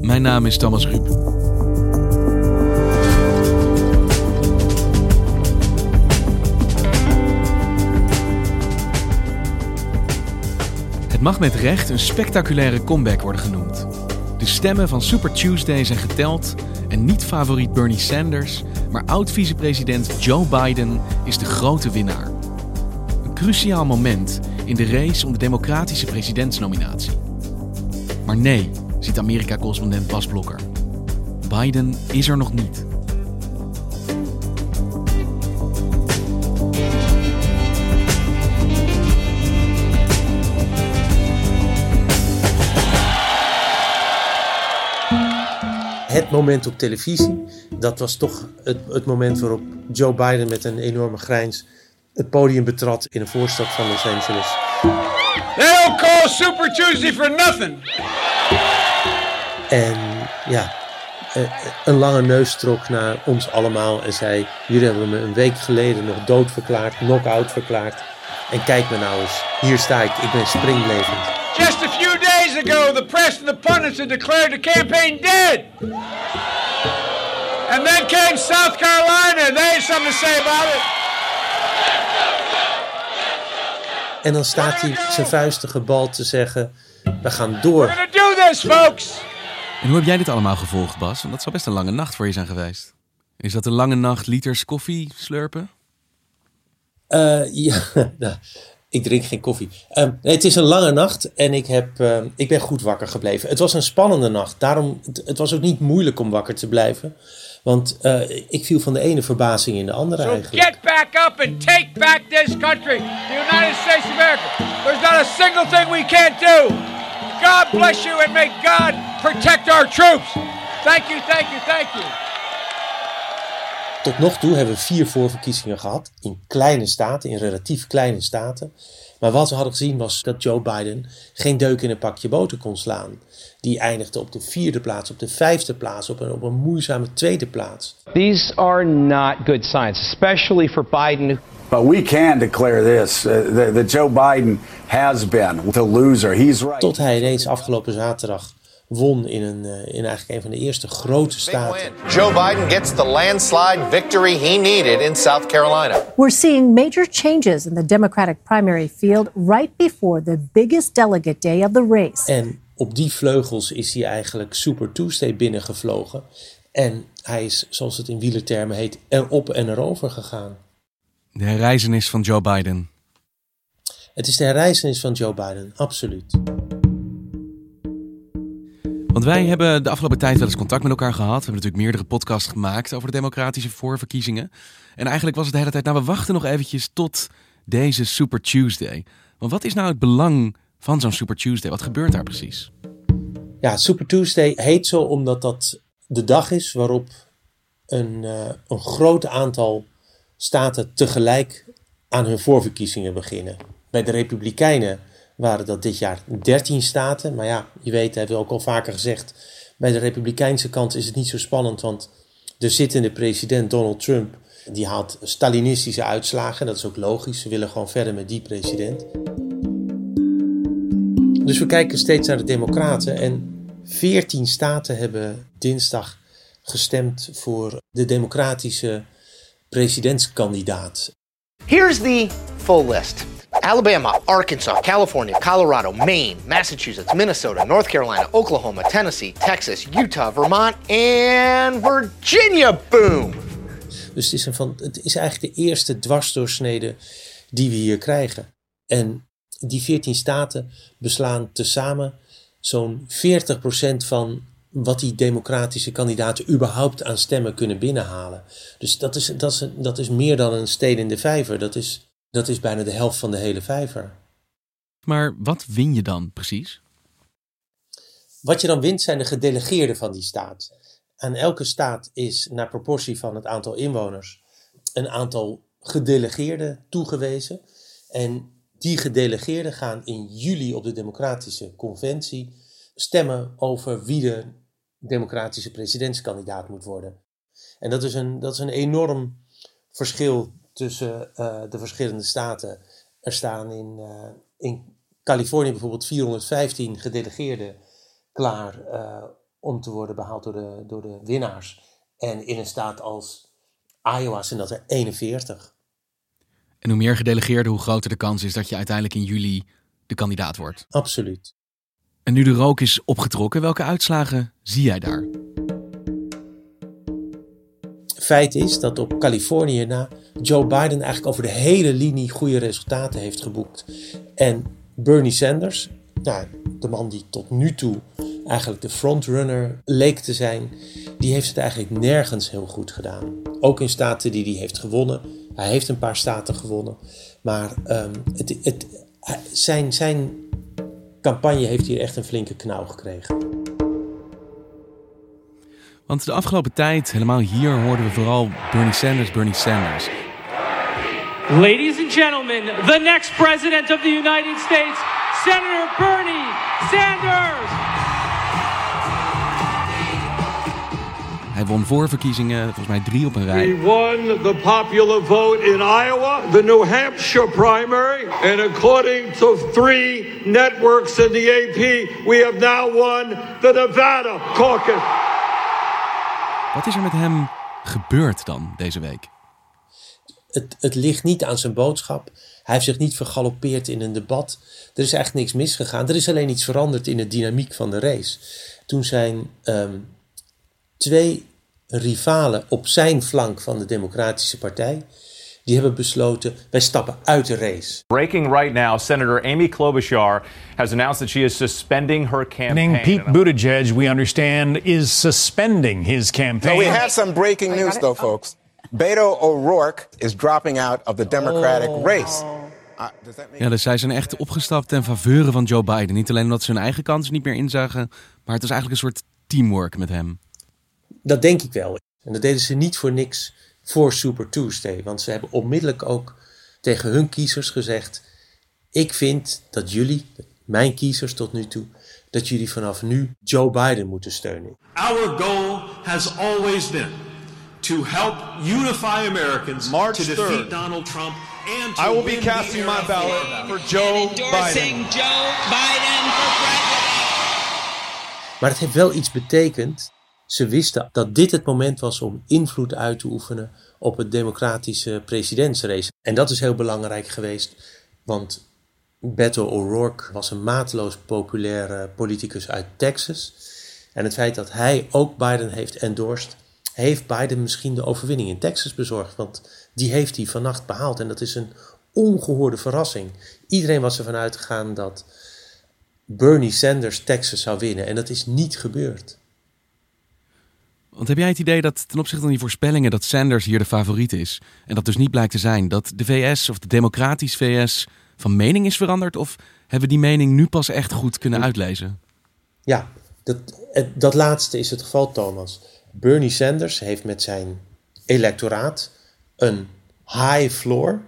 Mijn naam is Thomas Ruip. Het mag met recht een spectaculaire comeback worden genoemd. De stemmen van Super Tuesday zijn geteld en niet favoriet Bernie Sanders, maar oud-vicepresident Joe Biden is de grote winnaar. Een cruciaal moment in de race om de democratische presidentsnominatie. Maar nee, ziet Amerika-correspondent Bas Blokker. Biden is er nog niet. Het moment op televisie, dat was toch het, het moment waarop Joe Biden met een enorme grijns het podium betrad in een voorstad van Los Angeles. They don't call Super Tuesday for nothing. En ja, eh, een lange neus trok naar ons allemaal en zei: Jullie hebben me een week geleden nog dood verklaard, knock-out verklaard. En kijk me nou eens, hier sta ik, ik ben springlevend. Just a few days ago, the press and the pundits had declared the campaign dead. And then came South Carolina, and they had something to say about it. En dan staat hij zijn vuisten gebald te zeggen: We gaan door. We're gonna do this, folks. En hoe heb jij dit allemaal gevolgd, Bas? Want dat zou best een lange nacht voor je zijn geweest. Is dat een lange nacht liters koffie slurpen? Eh, ja, nou, ik drink geen koffie. Ehm, nee, het is een lange nacht en ik, heb, ehm, ik ben goed wakker gebleven. Het was een spannende nacht. Daarom, het, het was ook niet moeilijk om wakker te blijven. Want eh, ik viel van de ene verbazing in de andere So eigenlijk. get back up and take back this country, the United States of America. There's not a single thing we can't do. God bless you and may God protect our troops. Thank you, thank you, thank you. Tot nog toe hebben we vier voorverkiezingen gehad in kleine staten, in relatief kleine staten. Maar wat we hadden gezien was dat Joe Biden geen deuk in een pakje boter kon slaan. Die eindigde op de vierde plaats, op de vijfde plaats, op een, op een moeizame tweede plaats. These are not good signs, especially for Biden. But we can declare this uh, that, Joe Biden has been the loser. He's right. Tot hij ineens afgelopen zaterdag won in, een, eh, in eigenlijk een van de eerste grote staten. Joe Biden gets the landslide victory he needed in South Carolina. We're seeing major changes in the Democratic primary field right before the biggest delegate day of the race. En op die vleugels is hij eigenlijk Super Tuesday binnengevlogen. En hij is, zoals het in wielertermen heet, erop en erover gegaan. De herreizenis van Joe Biden. Het is de herreizenis van Joe Biden, absoluut. Want wij hebben de afgelopen tijd wel eens contact met elkaar gehad. We hebben natuurlijk meerdere podcasts gemaakt over de democratische voorverkiezingen. En eigenlijk was het de hele tijd, nou we wachten nog eventjes tot deze Super Tuesday. Want wat is nou het belang van zo'n Super Tuesday? Wat gebeurt daar precies? Ja, Super Tuesday heet zo omdat dat de dag is waarop een, eh, een groot aantal staten tegelijk aan hun voorverkiezingen beginnen. Bij de Republikeinen waren dat dit jaar 13 staten. Maar ja, je weet, hebben we ook al vaker gezegd. Bij de Republikeinse kant is het niet zo spannend, want de zittende president Donald Trump die haalt Stalinistische uitslagen. Dat is ook logisch. Ze willen gewoon verder met die president. Dus we kijken steeds naar de Democraten. En 14 staten hebben dinsdag gestemd voor de Democratische presidentskandidaat. Here's the full list Alabama, Arkansas, California, Colorado, Maine, Massachusetts, Minnesota, North Carolina, Oklahoma, Tennessee, Texas, Utah, Vermont en Virginia. Boom! Dus het is, een van, het is eigenlijk de eerste dwarsdoorsnede die we hier krijgen. En die 14 staten beslaan tezamen zo'n 40% van wat die democratische kandidaten überhaupt aan stemmen kunnen binnenhalen. Dus dat is, dat is, dat is meer dan een steen in de vijver. Dat is, dat is bijna de helft van de hele vijver. Maar wat win je dan precies? Wat je dan wint zijn de gedelegeerden van die staat. Aan elke staat is naar proportie van het aantal inwoners een aantal gedelegeerden toegewezen. En die gedelegeerden gaan in juli op de Democratische Conventie stemmen over wie de democratische presidentskandidaat moet worden. En dat is een, dat is een enorm verschil tussen uh, de verschillende staten. Er staan in, uh, in Californië bijvoorbeeld 415 gedelegeerden klaar uh, om te worden behaald door de, door de winnaars. En in een staat als Iowa zijn dat er 41. En hoe meer gedelegeerden, hoe groter de kans is dat je uiteindelijk in juli de kandidaat wordt. Absoluut. En nu de rook is opgetrokken, welke uitslagen zie jij daar? Feit is dat op Californië na Joe Biden eigenlijk over de hele linie goede resultaten heeft geboekt. En Bernie Sanders, nou, de man die tot nu toe eigenlijk de frontrunner leek te zijn, die heeft het eigenlijk nergens heel goed gedaan. Ook in staten die hij heeft gewonnen. Hij heeft een paar staten gewonnen. Maar um, het, het, zijn, zijn campagne heeft hier echt een flinke knauw gekregen. Want de afgelopen tijd, helemaal hier, hoorden we vooral Bernie Sanders, Bernie Sanders. Ladies and gentlemen, the next president of the United States, Senator Bernie Sanders. Hij won voorverkiezingen, volgens mij drie op een rij. We won the popular vote in Iowa, the New Hampshire primary, and according to three networks in the AP, we have now won the Nevada caucus. Wat is er met hem gebeurd dan deze week? Het, het ligt niet aan zijn boodschap. Hij heeft zich niet vergalopeerd in een debat. Er is eigenlijk niks misgegaan. Er is alleen iets veranderd in de dynamiek van de race. Toen zijn um, twee rivalen op zijn flank van de Democratische Partij. Die hebben besloten, wij stappen uit de race. Breaking right now, Senator Amy Klobuchar has announced that she is suspending her campaign. Pete Buttigieg, we understand, is suspending his campaign. So we have some breaking news, though, folks. Beto O'Rourke is dropping out of the Democratic oh. race. Uh, ja, dus zij zijn echt opgestapt ten faveur van Joe Biden. Niet alleen omdat ze hun eigen kans niet meer inzagen, maar het was eigenlijk een soort teamwork met hem. Dat denk ik wel. En dat deden ze niet voor niks voor Super Tuesday. Want ze hebben onmiddellijk ook tegen hun kiezers gezegd: Ik vind dat jullie, mijn kiezers tot nu toe, dat jullie vanaf nu Joe Biden moeten steunen. Our goal has always been to help unify Americans March to 3rd. defeat Donald Trump and to I will be casting my ballot for Joe Biden. Joe Biden for president. Maar het heeft wel iets betekend. Ze wisten dat dit het moment was om invloed uit te oefenen op het democratische presidentsrace. En dat is heel belangrijk geweest, want Beto O'Rourke was een mateloos populaire politicus uit Texas. En het feit dat hij ook Biden heeft endorsed, heeft Biden misschien de overwinning in Texas bezorgd. Want die heeft hij vannacht behaald. En dat is een ongehoorde verrassing. Iedereen was ervan uitgegaan dat Bernie Sanders Texas zou winnen. En dat is niet gebeurd. Want heb jij het idee dat ten opzichte van die voorspellingen dat Sanders hier de favoriet is en dat dus niet blijkt te zijn, dat de VS of de democratisch VS van mening is veranderd? Of hebben we die mening nu pas echt goed kunnen uitlezen? Ja, dat, dat laatste is het geval, Thomas. Bernie Sanders heeft met zijn electoraat een high floor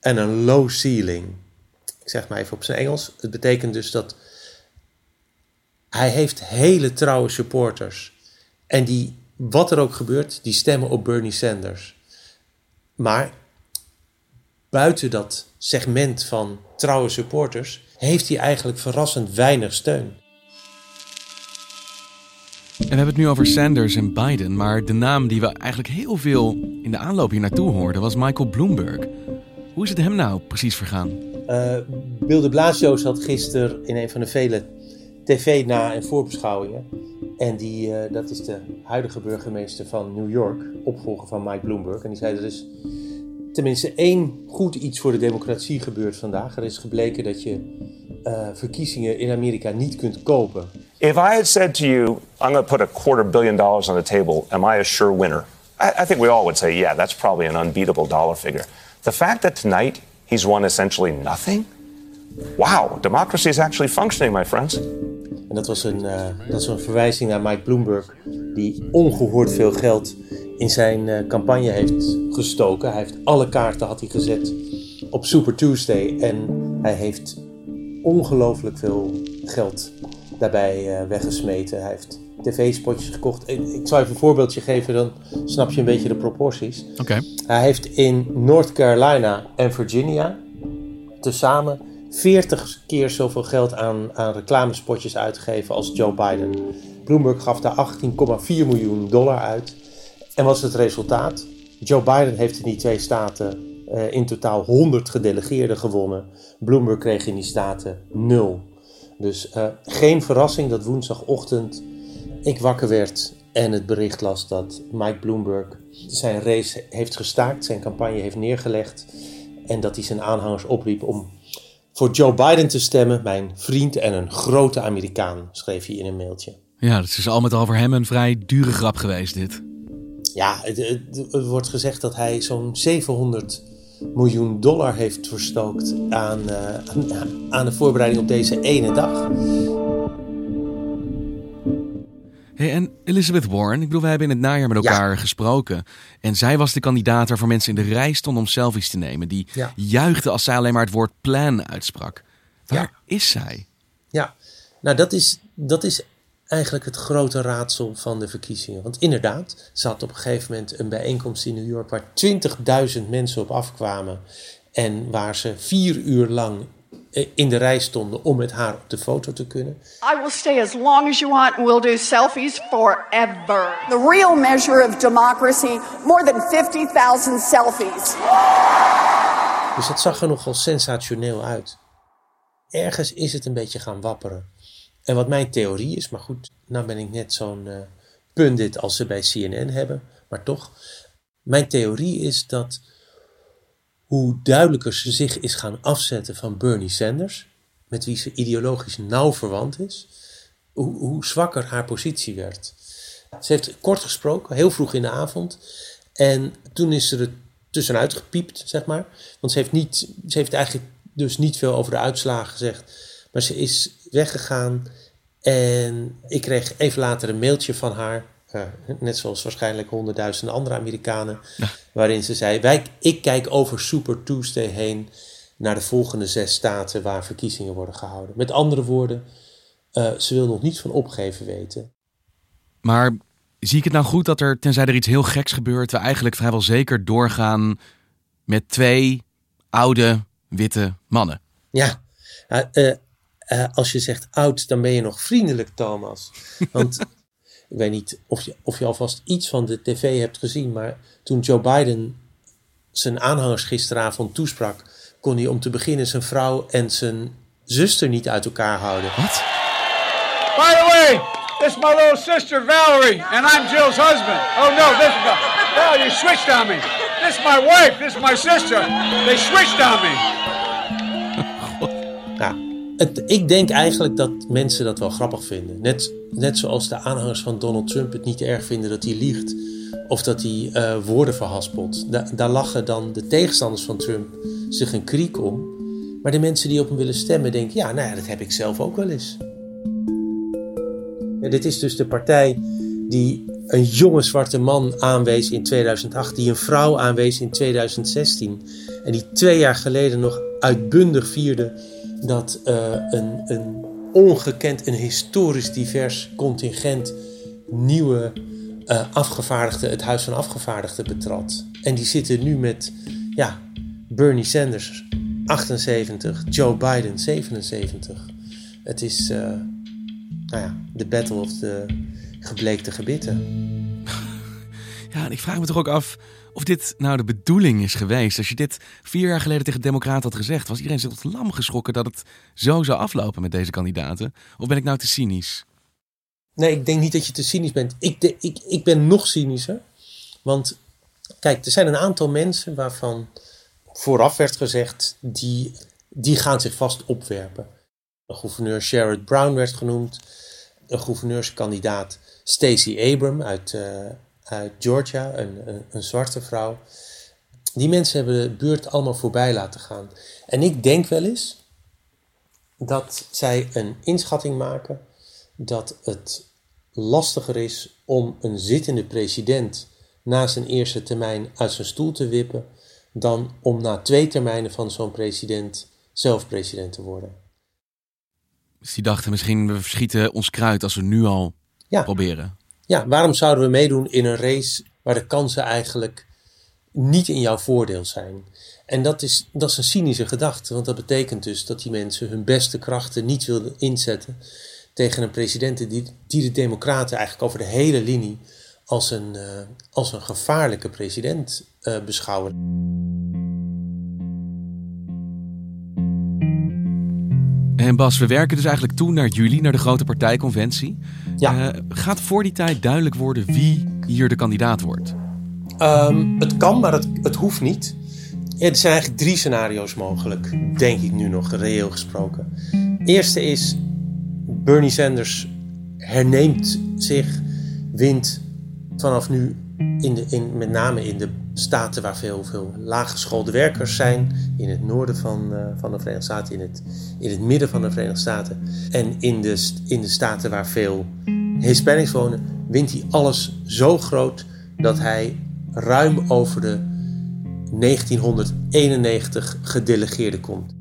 en een low ceiling. Ik zeg maar even op zijn Engels. Het betekent dus dat hij heeft hele trouwe supporters. En die, wat er ook gebeurt, die stemmen op Bernie Sanders. Maar buiten dat segment van trouwe supporters heeft hij eigenlijk verrassend weinig steun. En we hebben het nu over Sanders en Biden, maar de naam die we eigenlijk heel veel in de aanloop hier naartoe hoorden was Michael Bloomberg. Hoe is het hem nou precies vergaan? Uh, Bill de Blasio zat gisteren in een van de vele tv-na- en voorbeschouwingen. En die, uh, dat is de huidige burgemeester van New York, opvolger van Mike Bloomberg. En die zei er is tenminste één goed iets voor de democratie gebeurd vandaag. Er is gebleken dat je uh, verkiezingen in Amerika niet kunt kopen. If I had said to you, I'm going to put a quarter billion dollars on the table, am I a sure winner? I, I think we all would say, yeah, that's probably an unbeatable dollar figure. The fact that tonight he's won essentially nothing? Wow, democracy is actually functioning, my friends. En dat was een, uh, dat is een verwijzing naar Mike Bloomberg, die ongehoord veel geld in zijn uh, campagne heeft gestoken. Hij heeft alle kaarten had hij gezet op Super Tuesday en hij heeft ongelooflijk veel geld daarbij uh, weggesmeten. Hij heeft tv-spotjes gekocht. Ik, ik zal even een voorbeeldje geven, dan snap je een beetje de proporties. Oké. Hij heeft in North Carolina en Virginia tezamen 40 keer zoveel geld aan, aan reclamespotjes uitgegeven als Joe Biden. Bloomberg gaf daar 18,4 miljoen dollar uit. En wat is het resultaat? Joe Biden heeft in die twee staten uh, in totaal 100 gedelegeerden gewonnen. Bloomberg kreeg in die staten 0. Dus uh, geen verrassing dat woensdagochtend ik wakker werd en het bericht las dat Mike Bloomberg zijn race heeft gestaakt, zijn campagne heeft neergelegd en dat hij zijn aanhangers opriep om voor Joe Biden te stemmen, mijn vriend en een grote Amerikaan, schreef hij in een mailtje. Ja, het is al met al voor hem een vrij dure grap geweest dit. Ja, het, het, het wordt gezegd dat hij zo'n 700 miljoen dollar heeft verstookt aan, uh, aan, aan de voorbereiding op deze ene dag. Hey, en Elizabeth Warren, ik bedoel, we hebben in het najaar met elkaar ja. gesproken. En zij was de kandidaat waarvoor mensen in de rij stonden om selfies te nemen. Die ja. juichte als zij alleen maar het woord plan uitsprak. Waar ja. is zij? Ja, nou dat is, dat is eigenlijk het grote raadsel van de verkiezingen. Want inderdaad, ze had op een gegeven moment een bijeenkomst in New York waar 20.000 mensen op afkwamen. En waar ze vier uur lang in de rij stonden om met haar op de foto te kunnen. I will stay as long as you want and we'll do selfies forever. The real measure of democracy, more than 50,000 selfies. Dus dat zag er nogal sensationeel uit. Ergens is het een beetje gaan wapperen. En wat mijn theorie is, maar goed, nou ben ik net zo'n uh, pundit als ze bij CNN hebben, maar toch. Mijn theorie is dat hoe duidelijker ze zich is gaan afzetten van Bernie Sanders, met wie ze ideologisch nauw verwant is, hoe, hoe zwakker haar positie werd. Ze heeft kort gesproken, heel vroeg in de avond, en toen is ze er tussenuit gepiept, zeg maar. Want ze heeft, niet, ze heeft eigenlijk dus niet veel over de uitslagen gezegd, maar ze is weggegaan en ik kreeg even later een mailtje van haar. Uh, net zoals waarschijnlijk honderdduizenden andere Amerikanen. Ja. Waarin ze zei: wij, Ik kijk over Super Tuesday heen naar de volgende zes staten waar verkiezingen worden gehouden. Met andere woorden, uh, ze wil nog niets van opgeven weten. Maar zie ik het nou goed dat er, tenzij er iets heel geks gebeurt, we eigenlijk vrijwel zeker doorgaan met twee oude witte mannen? Ja, uh, uh, als je zegt oud, dan ben je nog vriendelijk, Thomas. Want ik weet niet of je, of je alvast iets van de tv hebt gezien, maar toen Joe Biden zijn aanhangers gisteravond toesprak, kon hij om te beginnen zijn vrouw en zijn zuster niet uit elkaar houden. Wat? By the way, this is my little sister Valerie, and I'm Jill's husband. Oh no, this is the, oh, you switched on me. This is my wife, this is my sister. They switched on me. Ik denk eigenlijk dat mensen dat wel grappig vinden. Net, net zoals de aanhangers van Donald Trump het niet erg vinden dat hij liegt. Of dat hij uh, woorden verhaspelt. Da daar lachen dan de tegenstanders van Trump zich een kriek om. Maar de mensen die op hem willen stemmen denken... ja, nou ja, dat heb ik zelf ook wel eens. Dit is dus de partij die een jonge zwarte man aanwees in 2008... die een vrouw aanwees in 2016... en die twee jaar geleden nog uitbundig vierde dat uh, een, een ongekend, een historisch divers contingent nieuwe uh, afgevaardigden het Huis van Afgevaardigden betrad. En die zitten nu met ja, Bernie Sanders 78, Joe Biden 77. Het is uh, nou ja, de battle of the gebleekte gebitten. Ja, en ik vraag me toch ook af of dit nou de bedoeling is geweest. Als je dit vier jaar geleden tegen de Democraten had gezegd, was iedereen zich tot lam geschrokken dat het zo zou aflopen met deze kandidaten? Of ben ik nou te cynisch? Nee, ik denk niet dat je te cynisch bent. Ik, ik, ik ben nog cynischer. Want kijk, er zijn een aantal mensen waarvan vooraf werd gezegd, die, die gaan zich vast opwerpen. Een gouverneur Sherrod Brown werd genoemd. Een gouverneurskandidaat Stacey Abram uit, uh, uit Georgia, een, een, een, zwarte vrouw. Die mensen hebben de buurt allemaal voorbij laten gaan. En ik denk wel eens dat zij een inschatting maken dat het lastiger is om een zittende president na zijn eerste termijn uit zijn stoel te wippen, dan om na twee termijnen van zo'n president zelf president te worden. Dus die dachten misschien, we verschieten ons kruid als we nu al ja. proberen. Ja, waarom zouden we meedoen in een race waar de kansen eigenlijk niet in jouw voordeel zijn? En dat is, dat is een cynische gedachte, want dat betekent dus dat die mensen hun beste krachten niet wilden inzetten tegen een president die, die de Democraten eigenlijk over de hele linie als een, uh, als een gevaarlijke president uh, beschouwen. En Bas, we werken dus eigenlijk toe naar juli, naar de grote partijconventie. Ja. Uh, gaat voor die tijd duidelijk worden wie hier de kandidaat wordt? Um, het kan, maar het, het hoeft niet. Ja, er zijn eigenlijk drie scenario's mogelijk, denk ik nu nog, reëel gesproken. Eerste is, Bernie Sanders herneemt zich, wint vanaf nu in de, in, met name in de staten waar veel, veel laaggeschoolde werkers zijn, in het noorden van, uh, van de Verenigde Staten, in het, in het midden van de Verenigde Staten en in de, in de staten waar veel Hispanics wonen, wint hij alles zo groot dat hij ruim over de 1991 gedelegeerden komt.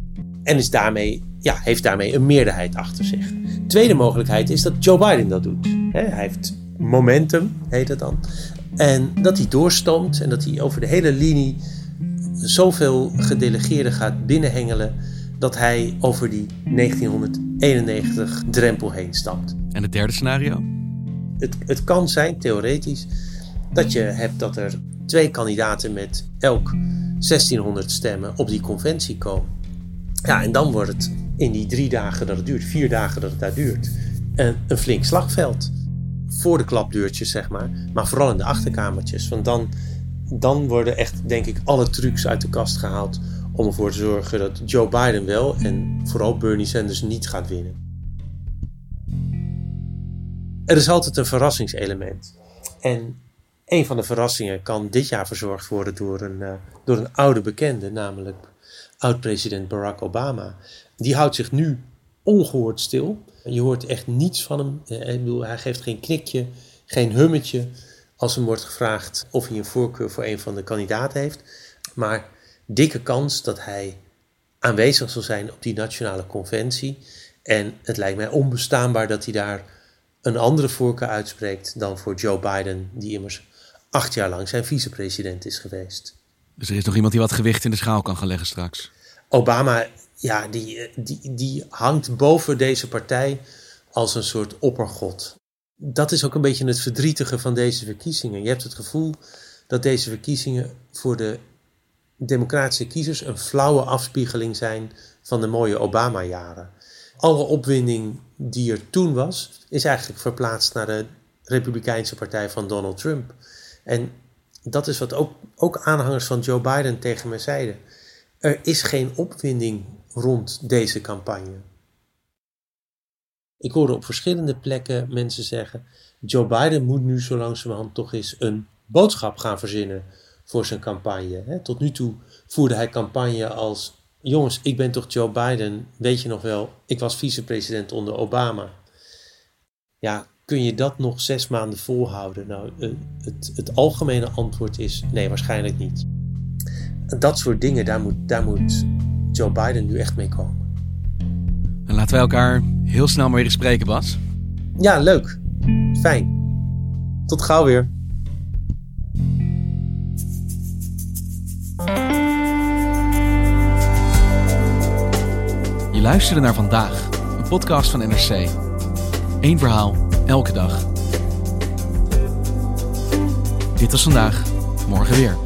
En is daarmee, ja, heeft daarmee een meerderheid achter zich. Tweede mogelijkheid is dat Joe Biden dat doet. hij heeft momentum, heet het dan. En dat hij doorstoomt en dat hij over de hele linie zoveel gedelegeerden gaat binnenhengelen dat hij over die 1991 drempel heen stapt. En het derde scenario? Het, het kan zijn, theoretisch, dat je hebt dat er twee kandidaten met elk 1600 stemmen op die conventie komen. Ja, en dan wordt het in die drie dagen dat het duurt, vier dagen dat het daar duurt, een, een flink slagveld voor de klapdeurtjes, zeg maar. Maar vooral in de achterkamertjes. Want dan, dan worden echt, denk ik, alle trucs uit de kast gehaald om ervoor te zorgen dat Joe Biden wel en vooral Bernie Sanders niet gaat winnen. Er is altijd een verrassingselement. En een van de verrassingen kan dit jaar verzorgd worden door een, uh, door een oude bekende, namelijk oud-president Barack Obama. Die houdt zich nu ongehoord stil. Je hoort echt niets van hem. Eh, ik bedoel, hij geeft geen knikje, geen hummetje als hem wordt gevraagd of hij een voorkeur voor een van de kandidaten heeft. Maar dikke kans dat hij aanwezig zal zijn op die nationale conventie. En het lijkt mij onbestaanbaar dat hij daar een andere voorkeur uitspreekt dan voor Joe Biden, die immers acht jaar lang zijn vicepresident is geweest. Dus er is nog iemand die wat gewicht in de schaal kan gaan leggen straks. Obama ja, die, die, die hangt boven deze partij als een soort oppergod. Dat is ook een beetje het verdrietige van deze verkiezingen. Je hebt het gevoel dat deze verkiezingen voor de democratische kiezers een flauwe afspiegeling zijn van de mooie Obama-jaren. Alle opwinding die er toen was, is eigenlijk verplaatst naar de Republikeinse partij van Donald Trump. En dat is wat ook, ook aanhangers van Joe Biden tegen me zeiden. Er is geen opwinding rond deze campagne. Ik hoorde op verschillende plekken mensen zeggen: Joe Biden moet nu zo langzamerhand toch eens een boodschap gaan verzinnen voor zijn campagne. Tot nu toe voerde hij campagne als: Jongens, ik ben toch Joe Biden? Weet je nog wel, ik was vicepresident onder Obama. Ja, kun je dat nog zes maanden volhouden? Nou, eh, het, het algemene antwoord is: nee, waarschijnlijk niet. Dat soort dingen, daar moet, daar moet Joe Biden nu echt mee komen. En laten wij elkaar heel snel maar weer eens spreken, Bas. Ja, leuk. Fijn. Tot gauw weer. Je luisterde naar vandaag, een podcast van NRC. Eén verhaal, elke dag. Dit was vandaag, morgen weer.